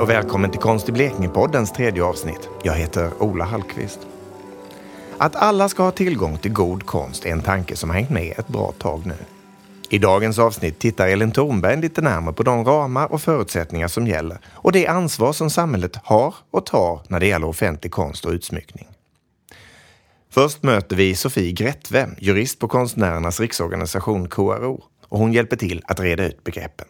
Hej och välkommen till Konst i Blekinge-poddens tredje avsnitt. Jag heter Ola Hallqvist. Att alla ska ha tillgång till god konst är en tanke som har hängt med ett bra tag nu. I dagens avsnitt tittar Elin Thornberg lite närmare på de ramar och förutsättningar som gäller och det ansvar som samhället har och tar när det gäller offentlig konst och utsmyckning. Först möter vi Sofie Grättve, jurist på Konstnärernas riksorganisation KRO och hon hjälper till att reda ut begreppen.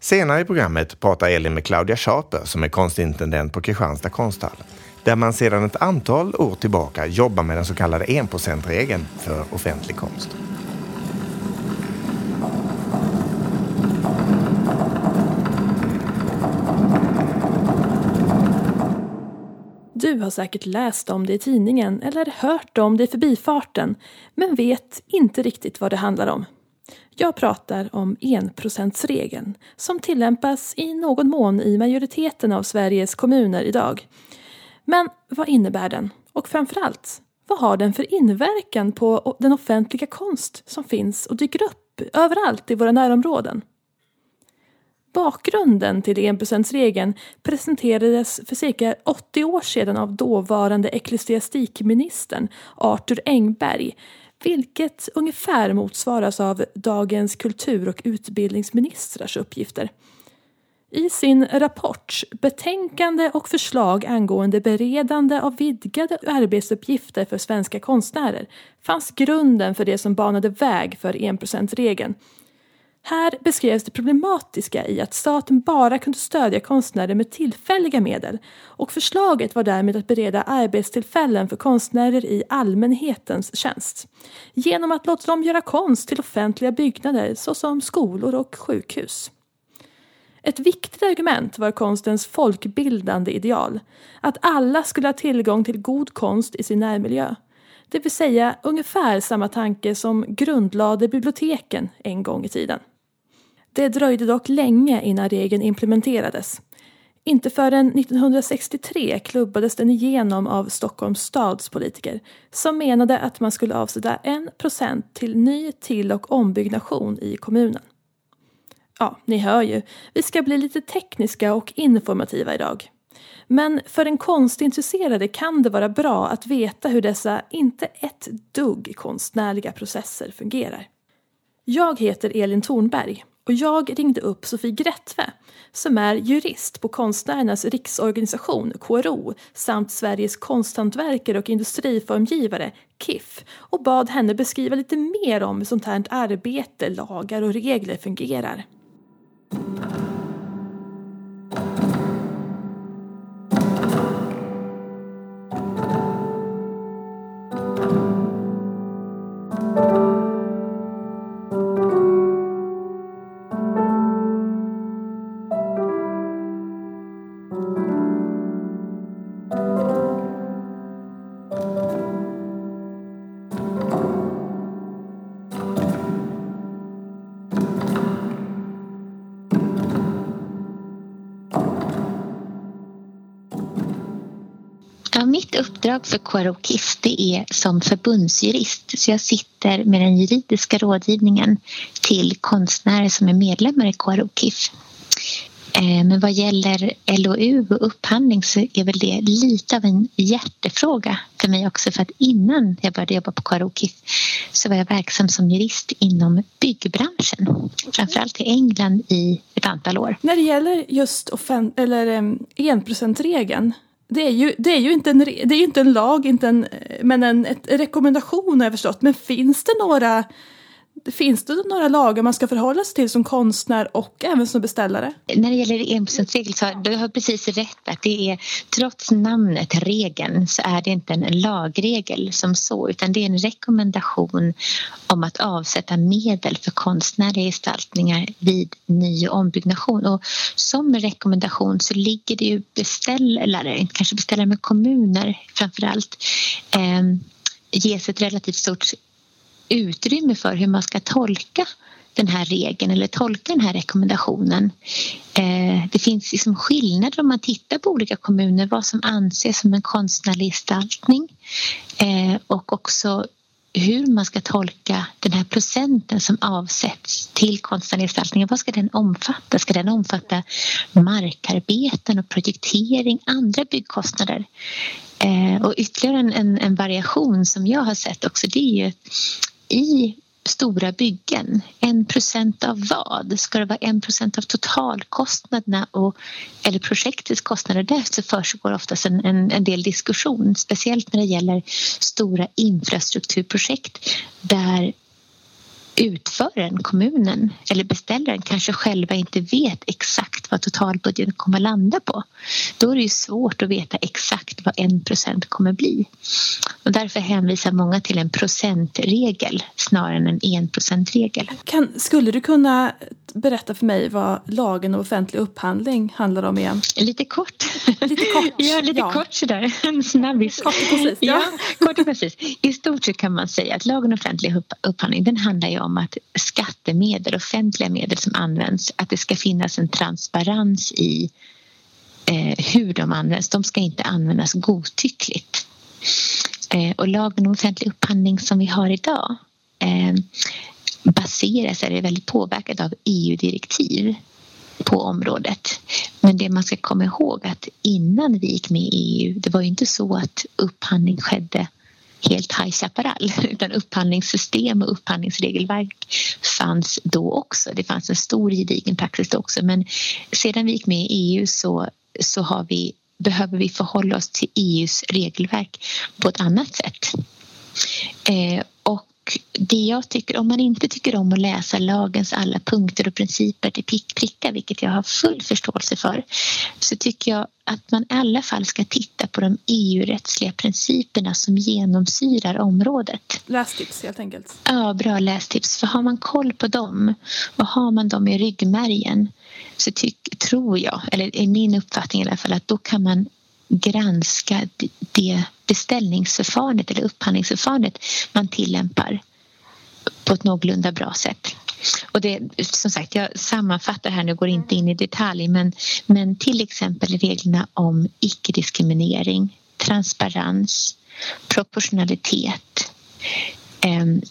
Senare i programmet pratar Elin med Claudia Schaper som är konstintendent på Kristianstad konsthall där man sedan ett antal år tillbaka jobbar med den så kallade enprocentregeln för offentlig konst. Du har säkert läst om det i tidningen eller hört om det i förbifarten men vet inte riktigt vad det handlar om. Jag pratar om enprocentsregeln som tillämpas i någon mån i majoriteten av Sveriges kommuner idag. Men vad innebär den? Och framförallt, vad har den för inverkan på den offentliga konst som finns och dyker upp överallt i våra närområden? Bakgrunden till enprocentsregeln presenterades för cirka 80 år sedan av dåvarande ecklesiastikministern Arthur Engberg vilket ungefär motsvaras av dagens kultur och utbildningsministrars uppgifter. I sin rapport Betänkande och förslag angående beredande av vidgade arbetsuppgifter för svenska konstnärer fanns grunden för det som banade väg för enprocentsregeln här beskrevs det problematiska i att staten bara kunde stödja konstnärer med tillfälliga medel och förslaget var därmed att bereda arbetstillfällen för konstnärer i allmänhetens tjänst genom att låta dem göra konst till offentliga byggnader såsom skolor och sjukhus. Ett viktigt argument var konstens folkbildande ideal, att alla skulle ha tillgång till god konst i sin närmiljö. Det vill säga ungefär samma tanke som grundlade biblioteken en gång i tiden. Det dröjde dock länge innan regeln implementerades. Inte förrän 1963 klubbades den igenom av Stockholms stads politiker som menade att man skulle avsätta 1% till ny till och ombyggnation i kommunen. Ja, ni hör ju, vi ska bli lite tekniska och informativa idag. Men för den konstintresserade kan det vara bra att veta hur dessa inte ett dugg konstnärliga processer fungerar. Jag heter Elin Thornberg och jag ringde upp Sofie Grättve som är jurist på Konstnärernas riksorganisation, KRO, samt Sveriges konsthantverkare och industriformgivare, KIF, och bad henne beskriva lite mer om hur sånt här arbete, lagar och regler fungerar. Uppdrag för KRO det är som förbundsjurist. Så jag sitter med den juridiska rådgivningen till konstnärer som är medlemmar i KRO eh, men vad gäller LOU och upphandling så är väl det lite av en hjärtefråga för mig också. För att innan jag började jobba på KRO så var jag verksam som jurist inom byggbranschen. Framförallt i England i ett antal år. När det gäller just eller, enprocentregeln det är ju, det är ju inte, en, det är inte en lag, inte en, eh, men en ett rekommendation har jag förstått. Men finns det några Finns det några lagar man ska förhålla sig till som konstnär och även som beställare? När det gäller enprocentsregeln så har du precis rätt att det är trots namnet regeln så är det inte en lagregel som så utan det är en rekommendation om att avsätta medel för konstnärliga gestaltningar vid ny och ombyggnation. Och som rekommendation så ligger det ju beställare, kanske beställare med kommuner framför allt eh, ges ett relativt stort utrymme för hur man ska tolka den här regeln eller tolka den här rekommendationen. Eh, det finns liksom skillnader om man tittar på olika kommuner vad som anses som en konstnärlig gestaltning eh, och också hur man ska tolka den här procenten som avsätts till konstnärlig gestaltning. Vad ska den omfatta? Ska den omfatta markarbeten och projektering, andra byggkostnader? Eh, och ytterligare en, en, en, variation som jag har sett också det är ju i stora byggen. En procent av vad? Ska det vara en procent av totalkostnaderna och, eller projektets kostnader? Där så försiggår oftast en, en, en del diskussion, speciellt när det gäller stora infrastrukturprojekt där utföraren, kommunen eller beställaren kanske själva inte vet exakt vad totalbudgeten kommer att landa på. Då är det ju svårt att veta exakt vad en procent kommer bli. Och därför hänvisar många till en procentregel snarare än en enprocentregel. Skulle du kunna berätta för mig vad lagen om offentlig upphandling handlar om igen? Lite kort. Lite kort, ja, lite ja. kort sådär. En snabbis. Kort och precis. Ja. ja, kort och precis. I stort sett kan man säga att lagen om offentlig upphandling den handlar ju om att skattemedel, offentliga medel som används, att det ska finnas en transparens i eh, hur de används. De ska inte användas godtyckligt. Eh, och lagen om offentlig upphandling som vi har idag eh, baseras, eller är väldigt påverkad av EU-direktiv på området. Men det man ska komma ihåg att innan vi gick med i EU, det var ju inte så att upphandling skedde helt High Chaparral utan upphandlingssystem och upphandlingsregelverk fanns då också. Det fanns en stor gedigen praxis då också men sedan vi gick med i EU så, så har vi, behöver vi förhålla oss till EUs regelverk på ett annat sätt. Eh, och det jag tycker, om man inte tycker om att läsa lagens alla punkter och principer till pick, pricka, vilket jag har full förståelse för, så tycker jag att man i alla fall ska titta på de EU-rättsliga principerna som genomsyrar området. Lästips helt enkelt. Ja, bra lästips. För har man koll på dem och har man dem i ryggmärgen så tyck, tror jag, eller är min uppfattning i alla fall, att då kan man granska det beställningsförfarandet eller upphandlingsförfarandet man tillämpar på ett någorlunda bra sätt. Och det, som sagt, jag sammanfattar här nu, går inte in i detalj men, men till exempel reglerna om icke-diskriminering, transparens, proportionalitet ehm,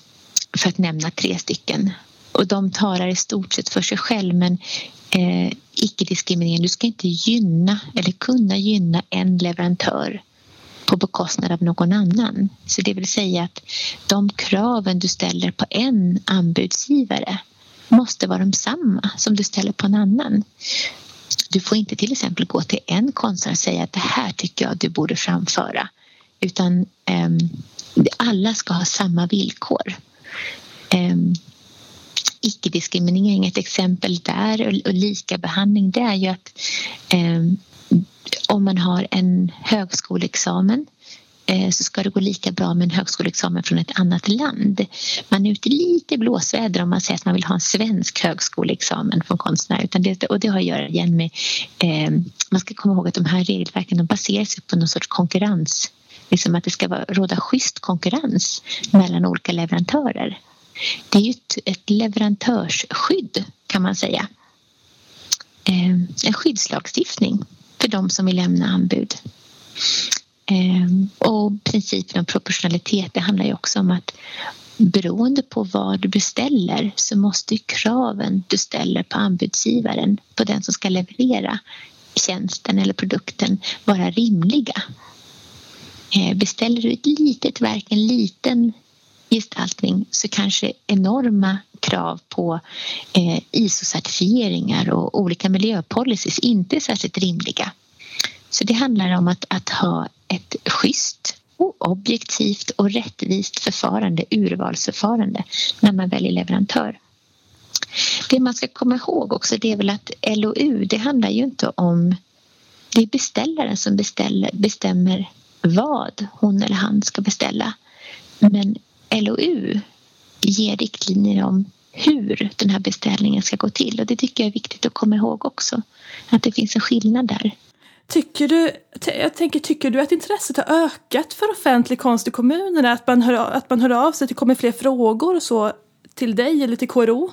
för att nämna tre stycken. Och de talar i stort sett för sig själv men eh, icke-diskriminering, du ska inte gynna eller kunna gynna en leverantör på bekostnad av någon annan. Så det vill säga att de kraven du ställer på en anbudsgivare måste vara de samma som du ställer på en annan. Du får inte till exempel gå till en konstnär och säga att det här tycker jag du borde framföra utan eh, alla ska ha samma villkor. Eh, icke-diskriminering, ett exempel där och, likabehandling det är ju att eh, om man har en högskoleexamen eh, så ska det gå lika bra med en högskoleexamen från ett annat land. Man är ute lite blåsväder om man säger att man vill ha en svensk högskoleexamen från konstnär. Utan det, och det har att göra igen med... Eh, man ska komma ihåg att de här regelverken de baserar sig på någon sorts konkurrens. Liksom att det ska vara, råda schysst konkurrens mellan olika leverantörer. Det är ju ett, ett leverantörsskydd kan man säga. Eh, en skyddslagstiftning för de som vill lämna anbud. Ehm, och principen om proportionalitet det handlar ju också om att beroende på vad du beställer så måste kraven du ställer på anbudsgivaren, på den som ska leverera tjänsten eller produkten vara rimliga. Ehm, beställer du ett litet verk, en liten gestaltning så kanske enorma krav på eh, ISO-certifieringar och olika miljöpolicies inte är särskilt rimliga. Så det handlar om att, att ha ett schysst och objektivt och rättvist förfarande, urvalsförfarande, när man väljer leverantör. Det man ska komma ihåg också det är väl att LOU, det handlar ju inte om... Det är beställaren som beställer, bestämmer vad hon eller han ska beställa. Men LOU ger riktlinjer om hur den här beställningen ska gå till och det tycker jag är viktigt att komma ihåg också. Att det finns en skillnad där. Tycker du, jag tänker, tycker du att intresset har ökat för offentlig konst i kommunerna? Att man hör, att man hör av sig, att det kommer fler frågor och så till dig eller till KRO?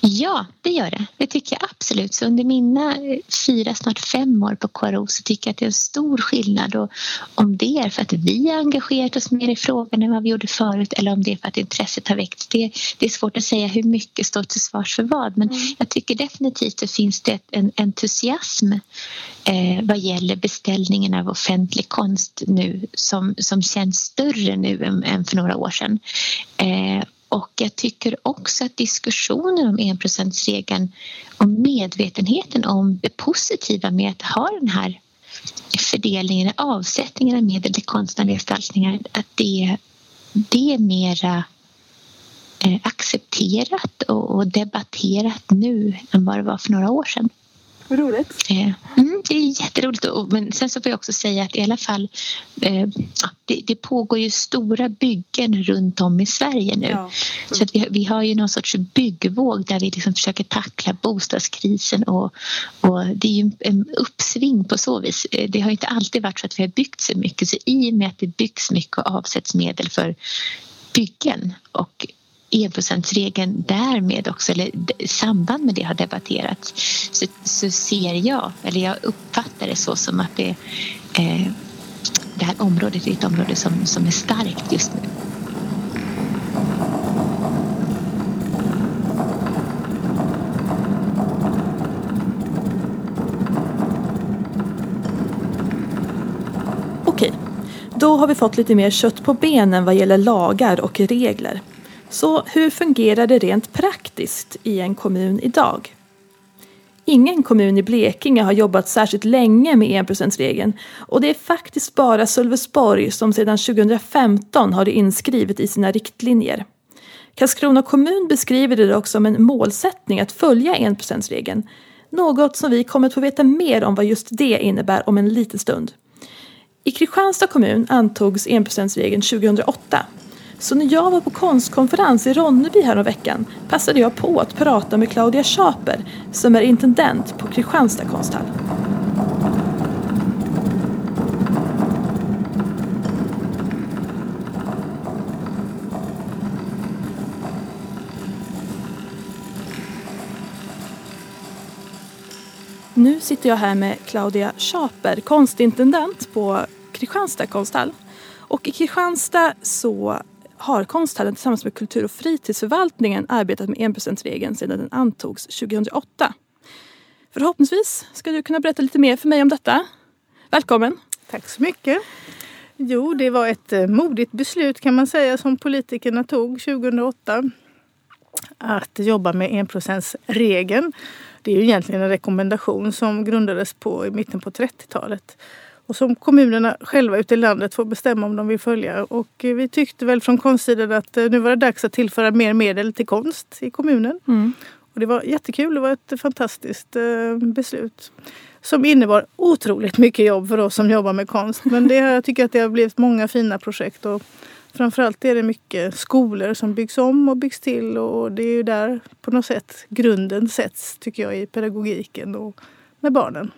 Ja, det gör det. Det tycker jag absolut. Så under mina eh, fyra, snart fem år på KRO så tycker jag att det är en stor skillnad. Och om det är för att vi har engagerat oss mer i frågan än vad vi gjorde förut eller om det är för att intresset har väckts. Det, det är svårt att säga hur mycket står till svars för vad men mm. jag tycker definitivt att det finns det en entusiasm eh, vad gäller beställningen av offentlig konst nu som, som känns större nu än, än för några år sedan. Eh, och jag tycker också att diskussionen om enprocentsregeln och medvetenheten om det positiva med att ha den här fördelningen, avsättningen av medel till konstnärliga gestaltningar, att det, det är mera eh, accepterat och debatterat nu än vad det var för några år sedan. Vad roligt. Eh, mm, det är jätteroligt. Men sen så får jag också säga att i alla fall eh, det, det, pågår ju stora byggen runt om i Sverige nu. Ja. Så att vi, vi har ju någon sorts byggvåg där vi liksom försöker tackla bostadskrisen och, och det är ju en uppsving på så vis. Eh, det har inte alltid varit så att vi har byggt så mycket så i och med att det byggs mycket och avsätts medel för byggen och enprocentsregeln därmed också, eller samband med det har debatterats så, så, ser jag, eller jag uppfattar det så som att det, eh, det här området är ett område som, som är starkt just nu. Okej, då har vi fått lite mer kött på benen vad gäller lagar och regler. Så hur fungerar det rent praktiskt i en kommun idag? Ingen kommun i Blekinge har jobbat särskilt länge med enprocentsregeln och det är faktiskt bara Sölvesborg som sedan 2015 har det inskrivet i sina riktlinjer. Karlskrona kommun beskriver det dock som en målsättning att följa enprocentsregeln. Något som vi kommer att få veta mer om vad just det innebär om en liten stund. I Kristianstad kommun antogs enprocentsregeln 2008 så när jag var på konstkonferens i Ronneby häromveckan passade jag på att prata med Claudia Schaper som är intendent på Kristianstad konsthall. Nu sitter jag här med Claudia Schaper, konstintendent på Kristianstad konsthall. Och i Kristianstad så har konsthallen tillsammans med kultur och fritidsförvaltningen arbetat med enprocentsregeln sedan den antogs 2008. Förhoppningsvis ska du kunna berätta lite mer för mig om detta. Välkommen! Tack så mycket! Jo, det var ett eh, modigt beslut kan man säga som politikerna tog 2008. Att jobba med enprocentsregeln. Det är ju egentligen en rekommendation som grundades på i mitten på 30-talet och som kommunerna själva ute i landet får bestämma om de vill följa. Och eh, vi tyckte väl från konstsidan att eh, nu var det dags att tillföra mer medel till konst i kommunen. Mm. Och det var jättekul, det var ett fantastiskt eh, beslut. Som innebar otroligt mycket jobb för oss som jobbar med konst. Men det, jag tycker att det har blivit många fina projekt. Och framförallt är det mycket skolor som byggs om och byggs till. Och det är ju där på något sätt grunden sätts, tycker jag, i pedagogiken och med barnen.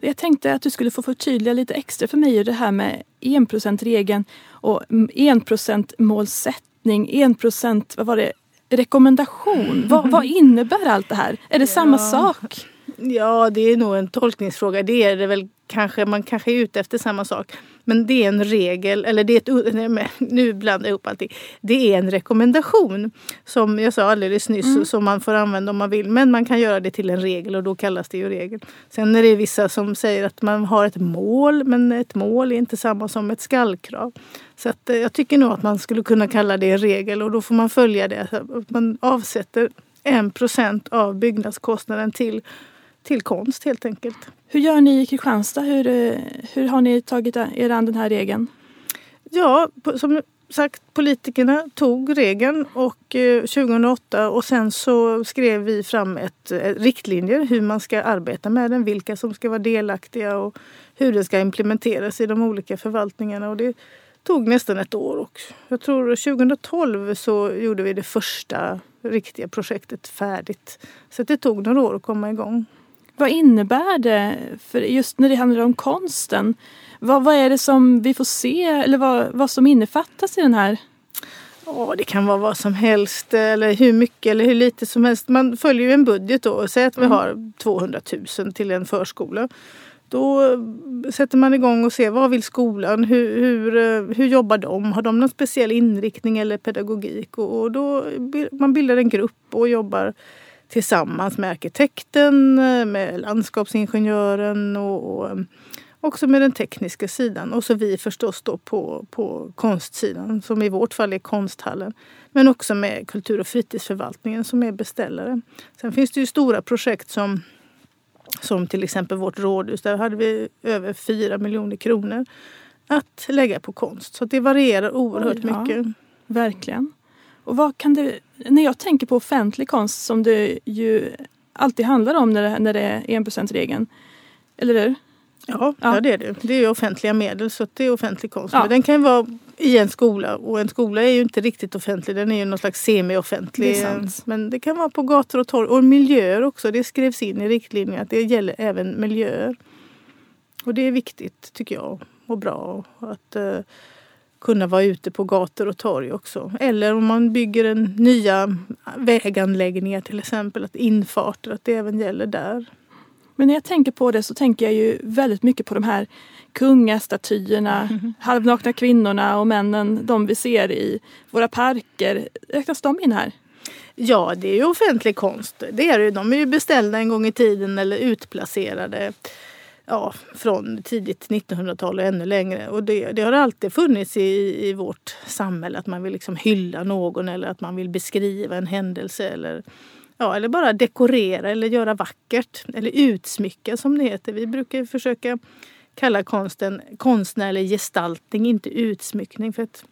Jag tänkte att du skulle få förtydliga lite extra för mig det här med enprocentregeln och enprocentmålsättning, enprocent, vad var det, rekommendation. Vad, vad innebär allt det här? Är det ja. samma sak? Ja, det är nog en tolkningsfråga. Det är det väl kanske. Man kanske är ute efter samma sak. Men det är en regel, eller det är ett, nej, nu blandar jag ihop allting. Det är en rekommendation som jag sa alldeles nyss mm. som man får använda om man vill. Men man kan göra det till en regel och då kallas det ju regel. Sen är det vissa som säger att man har ett mål men ett mål är inte samma som ett skallkrav. Så att, eh, jag tycker nog att man skulle kunna kalla det en regel och då får man följa det. Man avsätter en procent av byggnadskostnaden till till konst helt enkelt. Hur gör ni i Kristianstad? Hur, eh, hur har ni tagit er an den här regeln? Ja, som sagt, politikerna tog regeln och, 2008 eh, och sen så skrev vi fram ett, ett, riktlinjer hur man ska arbeta med den, vilka som ska vara delaktiga och hur det ska implementeras i de olika förvaltningarna. Och det tog nästan ett år och jag tror 2012 så gjorde vi det första riktiga projektet färdigt. Så det tog några år att komma igång. Vad innebär det, för just när det handlar om konsten? Vad, vad är det som vi får se eller vad, vad som innefattas i den här? Ja, det kan vara vad som helst eller hur mycket eller hur lite som helst. Man följer ju en budget då. Säg att vi mm. har 200 000 till en förskola. Då sätter man igång och ser vad vill skolan? Hur, hur, hur jobbar de? Har de någon speciell inriktning eller pedagogik? Och, då man bildar en grupp och jobbar tillsammans med arkitekten, med landskapsingenjören och, och också med den tekniska sidan. Och så vi förstås då på, på konstsidan som i vårt fall är konsthallen. Men också med kultur och fritidsförvaltningen som är beställare. Sen finns det ju stora projekt som som till exempel vårt rådhus. Där hade vi över 4 miljoner kronor att lägga på konst. Så det varierar oerhört ja. mycket. Verkligen. Och vad kan det, när jag tänker på offentlig konst som det ju alltid handlar om när det, när det är enprocentsregeln. Eller hur? Ja, ja. det är det. Det är offentliga medel så det är offentlig konst. Ja. Men den kan vara i en skola och en skola är ju inte riktigt offentlig. Den är ju någon slags semi-offentlig. Men det kan vara på gator och torg och miljöer också. Det skrevs in i riktlinjerna att det gäller även miljöer. Och det är viktigt tycker jag och bra att uh, kunna vara ute på gator och torg också. Eller om man bygger en nya väganläggningar till exempel, att infarter, att det även gäller där. Men när jag tänker på det så tänker jag ju väldigt mycket på de här kungastatyerna, mm. halvnakna kvinnorna och männen, de vi ser i våra parker. Räknas de in här? Ja, det är ju offentlig konst. Det är det. De är ju beställda en gång i tiden eller utplacerade ja, från tidigt 1900-tal och ännu längre. Och det, det, har alltid funnits i, i vårt samhälle att man vill liksom hylla någon eller att man vill beskriva en händelse eller Ja, eller bara dekorera eller göra vackert. Eller utsmycka som det heter. Vi brukar försöka kalla konsten konstnärlig gestaltning, inte utsmyckning. För att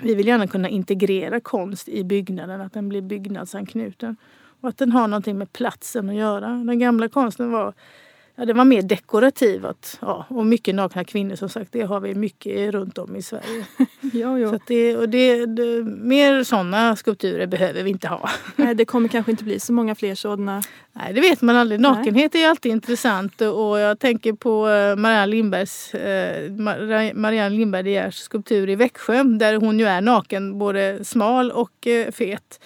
vi vill gärna kunna integrera konst i byggnaden, att den blir byggnadsanknuten. Och att den har någonting med platsen att göra. Den gamla konsten var Ja, det var mer dekorativt. Ja, och mycket nakna kvinnor som sagt. Det har vi mycket runt om i Sverige. ja, ja. Så det, och det, det, mer sådana skulpturer behöver vi inte ha. Nej, det kommer kanske inte bli så många fler sådana. Nej, det vet man aldrig. Nakenhet Nej. är alltid intressant. Och jag tänker på eh, Marianne Lindbergs, eh, Marianne Lindberg De Geers skulptur i Växjö. Där hon ju är naken, både smal och eh, fet.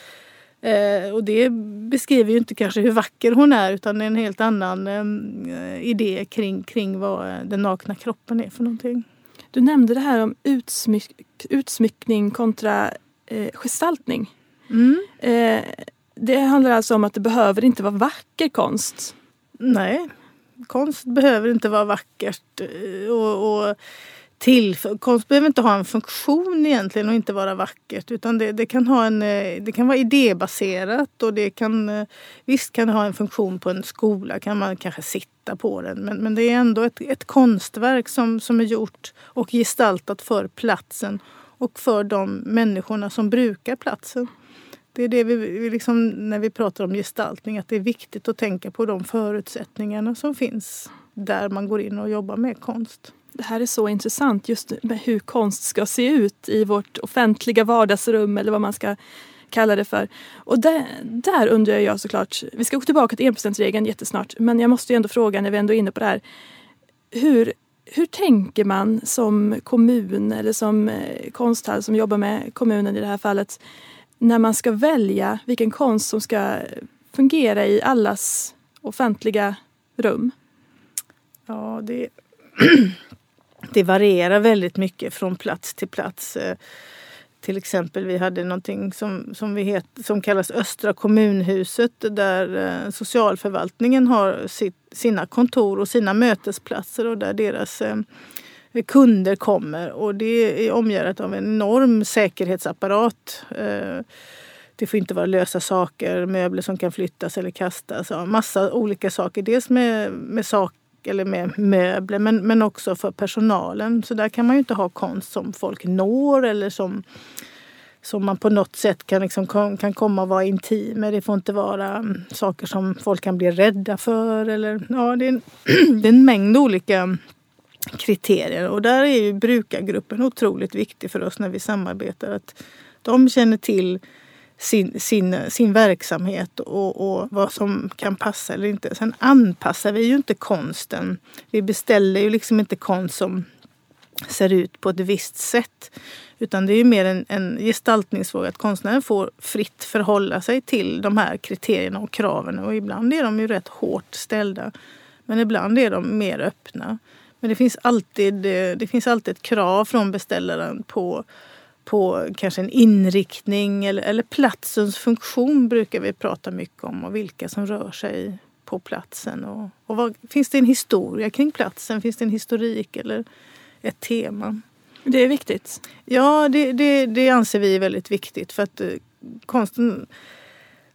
Eh, och det beskriver ju inte kanske hur vacker hon är utan en helt annan eh, idé kring, kring vad den nakna kroppen är för någonting. Du nämnde det här om utsmyck, utsmyckning kontra eh, gestaltning. Mm. Eh, det handlar alltså om att det behöver inte vara vacker konst. Nej, konst behöver inte vara vackert. Eh, och, och till. Konst behöver inte ha en funktion egentligen och inte vara vackert utan det, det, kan, ha en, eh, det kan vara idébaserat och det kan eh, visst kan ha en funktion på en skola, kan man kanske sitta på den men, men det är ändå ett, ett konstverk som, som är gjort och gestaltat för platsen och för de människorna som brukar platsen. Det är det vi, vi liksom, när vi pratar om gestaltning, att det är viktigt att tänka på de förutsättningarna som finns där man går in och jobbar med konst. Det här är så intressant, just med hur konst ska se ut i vårt offentliga vardagsrum eller vad man ska kalla det för. Och där, där undrar jag såklart, vi ska gå tillbaka till enprocentsregeln jättesnart, men jag måste ju ändå fråga när vi ändå är inne på det här. Hur, hur tänker man som kommun eller som eh, konsthall som jobbar med kommunen i det här fallet när man ska välja vilken konst som ska fungera i allas offentliga rum? Ja, det det varierar väldigt mycket från plats till plats. Eh, till exempel vi hade någonting som, som, vi het, som kallas Östra kommunhuset där eh, socialförvaltningen har sitt, sina kontor och sina mötesplatser och där deras eh, kunder kommer. Och det är omgärdat av en enorm säkerhetsapparat. Det får inte vara lösa saker, möbler som kan flyttas eller kastas. Massa olika saker. Dels med, med eller med möbler men, men också för personalen. Så där kan man ju inte ha konst som folk når eller som, som man på något sätt kan, liksom, kan komma och vara intim med. Det får inte vara mm, saker som folk kan bli rädda för. Eller, ja, det, är en, det är en mängd olika kriterier och där är ju brukargruppen otroligt viktig för oss när vi samarbetar. Att de känner till sin, sin, sin verksamhet och, och vad som kan passa eller inte. Sen anpassar vi ju inte konsten. Vi beställer ju liksom inte konst som ser ut på ett visst sätt. Utan det är mer en, en gestaltningsfråga att konstnären får fritt förhålla sig till de här kriterierna och kraven. Och ibland är de ju rätt hårt ställda. Men ibland är de mer öppna. Men det finns alltid, eh, det finns alltid ett krav från beställaren på, på kanske en inriktning eller, eller platsens funktion brukar vi prata mycket om och vilka som rör sig på platsen. Och, och vad, finns det en historia kring platsen? Finns det en historik eller ett tema? Det är viktigt. Ja, det, det, det anser vi är väldigt viktigt för att eh, konsten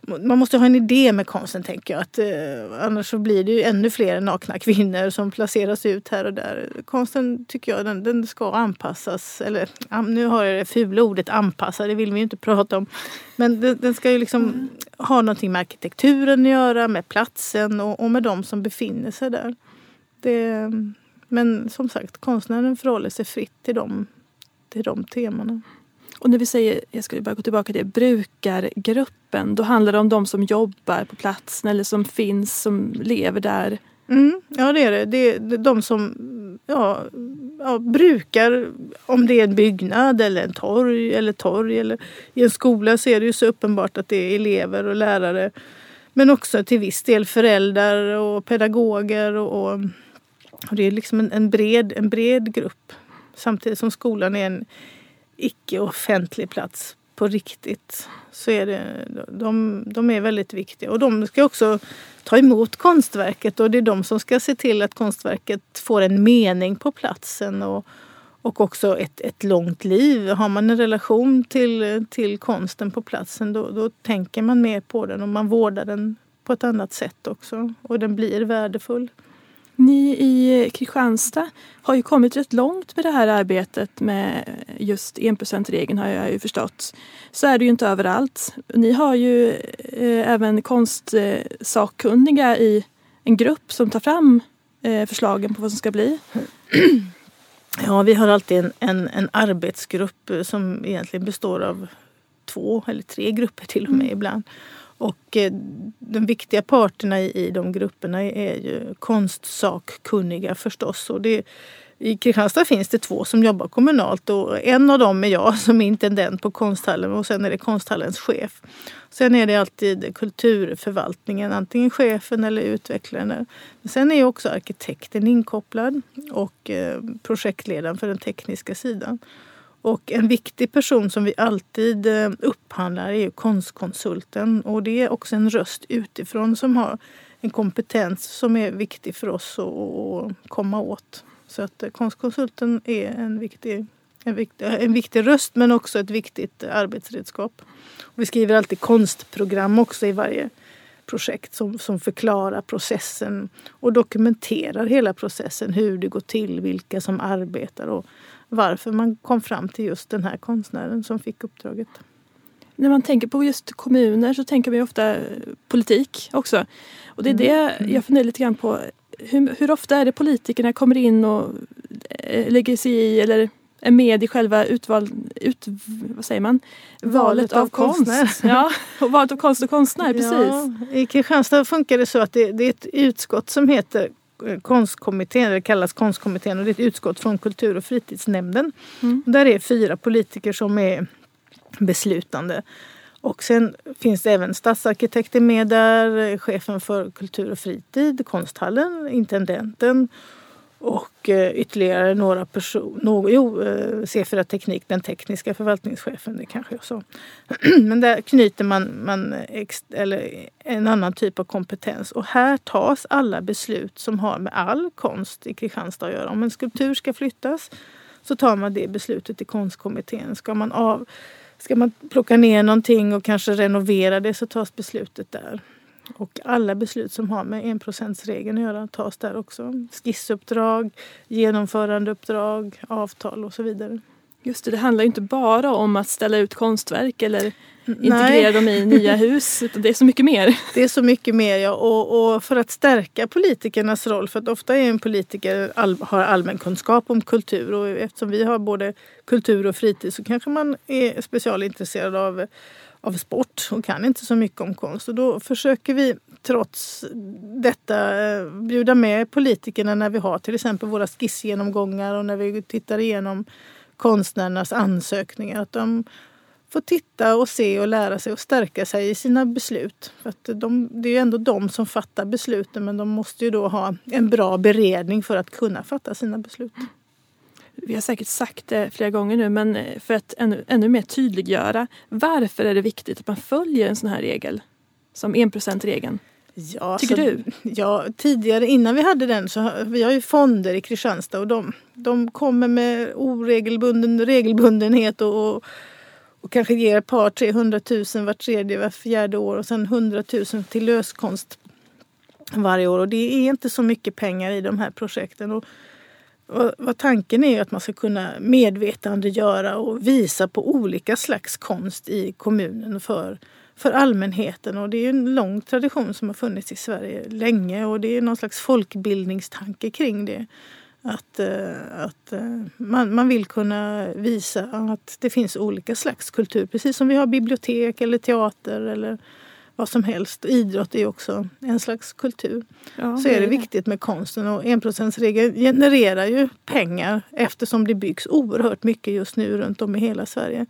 man måste ha en idé med konsten tänker jag. Att, eh, annars så blir det ju ännu fler nakna kvinnor som placeras ut här och där. Konsten tycker jag den, den ska anpassas. Eller nu har jag det fula ordet anpassa, det vill vi ju inte prata om. Men den, den ska ju liksom mm. ha någonting med arkitekturen att göra, med platsen och, och med de som befinner sig där. Det, men som sagt, konstnären förhåller sig fritt till de, till de temana. Och när vi säger, jag skulle bara gå tillbaka till brukargruppen, då handlar det om de som jobbar på platsen eller som finns, som lever där. Mm, ja det är det. Det är de som ja, ja, brukar, om det är en byggnad eller en torg eller torg eller i en skola så är det ju så uppenbart att det är elever och lärare. Men också till viss del föräldrar och pedagoger och, och, och det är liksom en, en, bred, en bred grupp. Samtidigt som skolan är en icke-offentlig plats på riktigt så är det, de, de är väldigt viktiga. Och de ska också ta emot konstverket och det är de som ska se till att konstverket får en mening på platsen och, och också ett, ett långt liv. Har man en relation till, till konsten på platsen då, då tänker man mer på den och man vårdar den på ett annat sätt också och den blir värdefull. Ni i Kristianstad har ju kommit rätt långt med det här arbetet med just enprocentsregeln har jag ju förstått. Så är det ju inte överallt. Ni har ju eh, även konstsakkunniga i en grupp som tar fram eh, förslagen på vad som ska bli. Ja, vi har alltid en, en, en arbetsgrupp som egentligen består av två eller tre grupper till och med mm. ibland. Och eh, de viktiga parterna i, de grupperna är ju konstsakkunniga förstås. Och det, I Kristianstad finns det två som jobbar kommunalt och en av dem är jag som är intendent på konsthallen och sen är det konsthallens chef. Sen är det alltid kulturförvaltningen, antingen chefen eller utvecklaren. Sen är också arkitekten inkopplad och eh, projektledaren för den tekniska sidan. Och en viktig person som vi alltid eh, upphandlar är konstkonsulten. Och det är också en röst utifrån som har en kompetens som är viktig för oss att komma åt. Så att eh, konstkonsulten är en viktig, en viktig, eh, en viktig röst men också ett viktigt arbetsredskap. Och vi skriver alltid konstprogram också i varje projekt som, som förklarar processen och dokumenterar hela processen. Hur det går till, vilka som arbetar och varför man kom fram till just den här konstnären som fick uppdraget. När man tänker på just kommuner så tänker man ofta politik också. Och det är det mm. jag funderar lite grann på. Hur, hur, ofta är det politikerna kommer in och eh, lägger sig i eller är med i själva utval, ut, vad säger man? Valet, valet av, av konst. Ja, och valet av konst och konstnär, precis. Ja, I Kristianstad funkar det så att det, det är ett utskott som heter konstkommittén, det kallas konstkommittén och det är ett utskott från kultur och fritidsnämnden. Mm. Där är fyra politiker som är beslutande. Och sen finns det även stadsarkitekter med där, chefen för kultur och fritid, konsthallen, intendenten och eh, ytterligare några personer. Jo, eh, C4 Teknik, den tekniska förvaltningschefen, det kanske jag sa. Men där knyter man, man ex, eller en annan typ av kompetens. Och här tas alla beslut som har med all konst i Kristianstad att göra. Om en skulptur ska flyttas så tar man det beslutet i konstkommittén. Ska man, av, ska man plocka ner någonting och kanske renovera det så tas beslutet där. Och alla beslut som har med enprocentsregeln att göra tas där också. Skissuppdrag, genomförandeuppdrag, avtal och så vidare. Just det, det handlar inte bara om att ställa ut konstverk eller integrera Nej. dem i nya hus. Det är så mycket mer. Det är så mycket mer ja. Och, och för att stärka politikernas roll, för att ofta är en politiker all, har allmän kunskap om kultur och eftersom vi har både kultur och fritid så kanske man är specialintresserad av av sport och kan inte så mycket om konst. Och då försöker vi trots detta eh, bjuda med politikerna när vi har till exempel våra skissgenomgångar och när vi tittar igenom konstnärernas ansökningar. Att de får titta och se och lära sig och stärka sig i sina beslut. För att de, det är ju ändå de som fattar besluten men de måste ju då ha en bra beredning för att kunna fatta sina beslut. Vi har säkert sagt det flera gånger nu men för att ännu, ännu mer tydliggöra. Varför är det viktigt att man följer en sån här regel? Som enprocentregeln. Ja, Tycker så, du? Ja, tidigare innan vi hade den så vi har ju fonder i Kristianstad och de, de kommer med oregelbunden regelbundenhet och, och, och kanske ger ett par, tre hundratusen vart tredje, var fjärde år och sen hundratusen till löskonst varje år. Och det är inte så mycket pengar i de här projekten. Och, vad, vad tanken är att man ska kunna medvetandegöra och visa på olika slags konst i kommunen för för allmänheten. Och det är en lång tradition som har funnits i Sverige länge och det är någon slags folkbildningstanke kring det. Att, eh, att eh, man, man vill kunna visa att det finns olika slags kultur. Precis som vi har bibliotek eller teater eller vad som helst. Idrott är också en slags kultur. Ja, så är det, det viktigt med konsten och enprocentsregeln genererar ju pengar eftersom det byggs oerhört mycket just nu runt om i hela Sverige.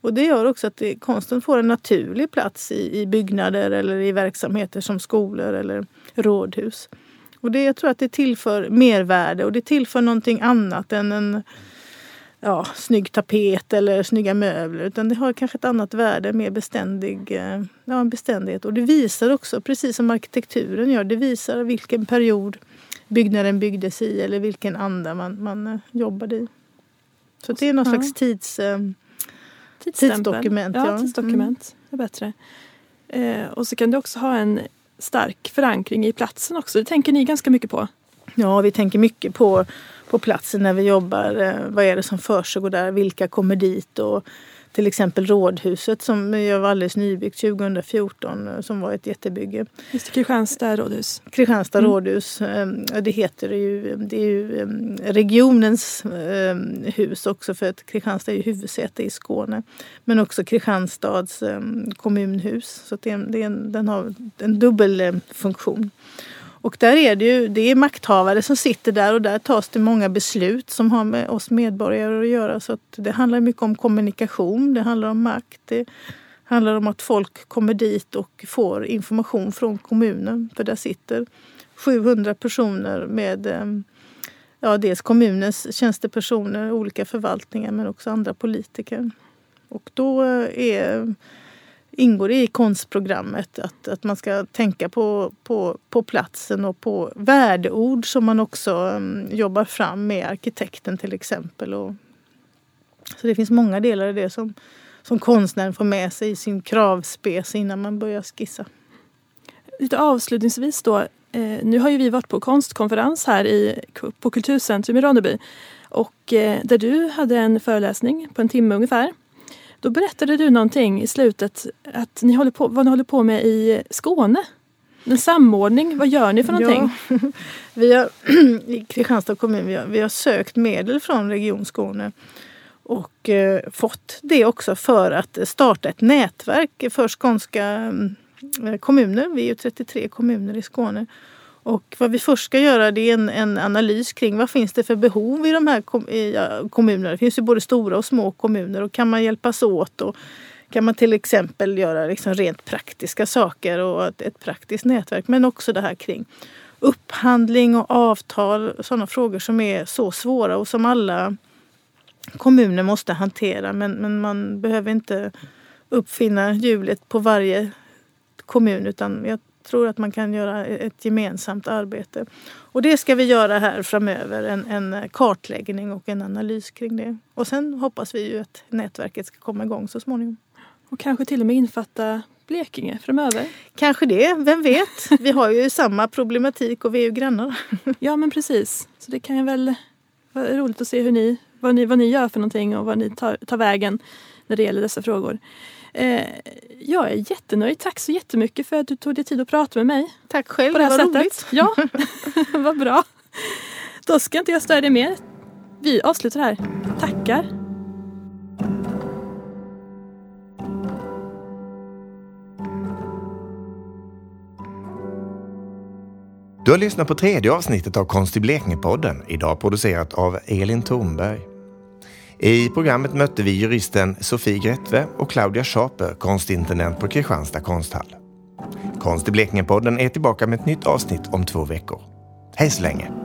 Och det gör också att det, konsten får en naturlig plats i, i byggnader eller i verksamheter som skolor eller rådhus. Och det, jag tror att det tillför mervärde och det tillför någonting annat än en ja, snygg tapet eller snygga möbler. Utan det har kanske ett annat värde, mer beständig, eh, ja, beständighet. Och det visar också, precis som arkitekturen gör, det visar vilken period byggnaden byggdes i eller vilken anda man, man eh, jobbade i. Så det är någon slags tids eh, Tidsdokument. Ja, ja. tidsdokument. Mm. är bättre. Eh, och så kan det också ha en stark förankring i platsen också. Det tänker ni ganska mycket på? Ja, vi tänker mycket på, på platsen när vi jobbar. Eh, vad är det som försiggår där? Vilka kommer dit? Och till exempel Rådhuset som var alldeles nybyggt 2014 eh, som var ett jättebygge. Just det, Kristianstad rådhus. Kristianstad mm. rådhus. Ehm, det heter ju, det är ju ehm, regionens ehm, hus också för att Kristianstad är ju huvudsäte i Skåne. Men också Kristianstads kommunhus. Så det, det, den har en dubbel eh, funktion. Och där är det ju det är makthavare som sitter där och där tas det många beslut som har med oss medborgare att göra. Så att det handlar mycket om kommunikation, det handlar om makt. Det handlar om att folk kommer dit och får information från kommunen. För där sitter 700 personer med ehm, ja, dels kommunens tjänstepersoner, olika förvaltningar men också andra politiker. Och då eh, är ingår det i konstprogrammet att, att man ska tänka på, på, på platsen och på värdeord som man också um, jobbar fram med arkitekten till exempel. Och, så det finns många delar i det som, som konstnären får med sig i sin kravspec innan man börjar skissa. Lite avslutningsvis då. Eh, nu har ju vi varit på konstkonferens här i, på Kulturcentrum i Ronneby. Och eh, där du hade en föreläsning på en timme ungefär. Då berättade du någonting i slutet att ni håller på, vad ni håller på med i Skåne. En samordning, vad gör ni för någonting? Ja, vi har, I Kristianstad kommun vi har, vi har sökt medel från Region Skåne och eh, fått det också för att starta ett nätverk för skånska mm, eh, kommuner. Vi är ju 33 kommuner i Skåne. Och vad vi först ska göra det är en, en analys kring vad finns det för behov i de här kom, i, ja, kommunerna. Det finns ju både stora och små kommuner och kan man hjälpas åt och kan man till exempel göra liksom rent praktiska saker och ett, ett praktiskt nätverk. Men också det här kring upphandling och avtal, sådana frågor som är så svåra och som alla kommuner måste hantera. Men, men man behöver inte uppfinna hjulet på varje kommun utan jag tror att man kan göra ett gemensamt arbete. Och det ska vi göra här framöver, en, en kartläggning och en analys kring det. Och sen hoppas vi ju att nätverket ska komma igång så småningom. Och kanske till och med infatta Blekinge framöver? Kanske det, vem vet? Vi har ju samma problematik och vi är ju grannar. ja men precis, så det kan ju väl vara roligt att se hur ni, vad, ni, vad ni gör för någonting och vad ni tar, tar vägen när det gäller dessa frågor. Eh, jag är jättenöjd. Tack så jättemycket för att du tog dig tid att prata med mig. Tack själv, på det, här det var sättet. roligt. Ja, vad bra. Då ska inte jag störa dig mer. Vi avslutar här. Tackar. Du har lyssnat på tredje avsnittet av Konst i Blekinge-podden, idag producerat av Elin Thornberg. I programmet mötte vi juristen Sofie Grättve och Claudia Schaper, konstintendent på Kristianstad konsthall. Konst i Blekinge-podden är tillbaka med ett nytt avsnitt om två veckor. Hej så länge!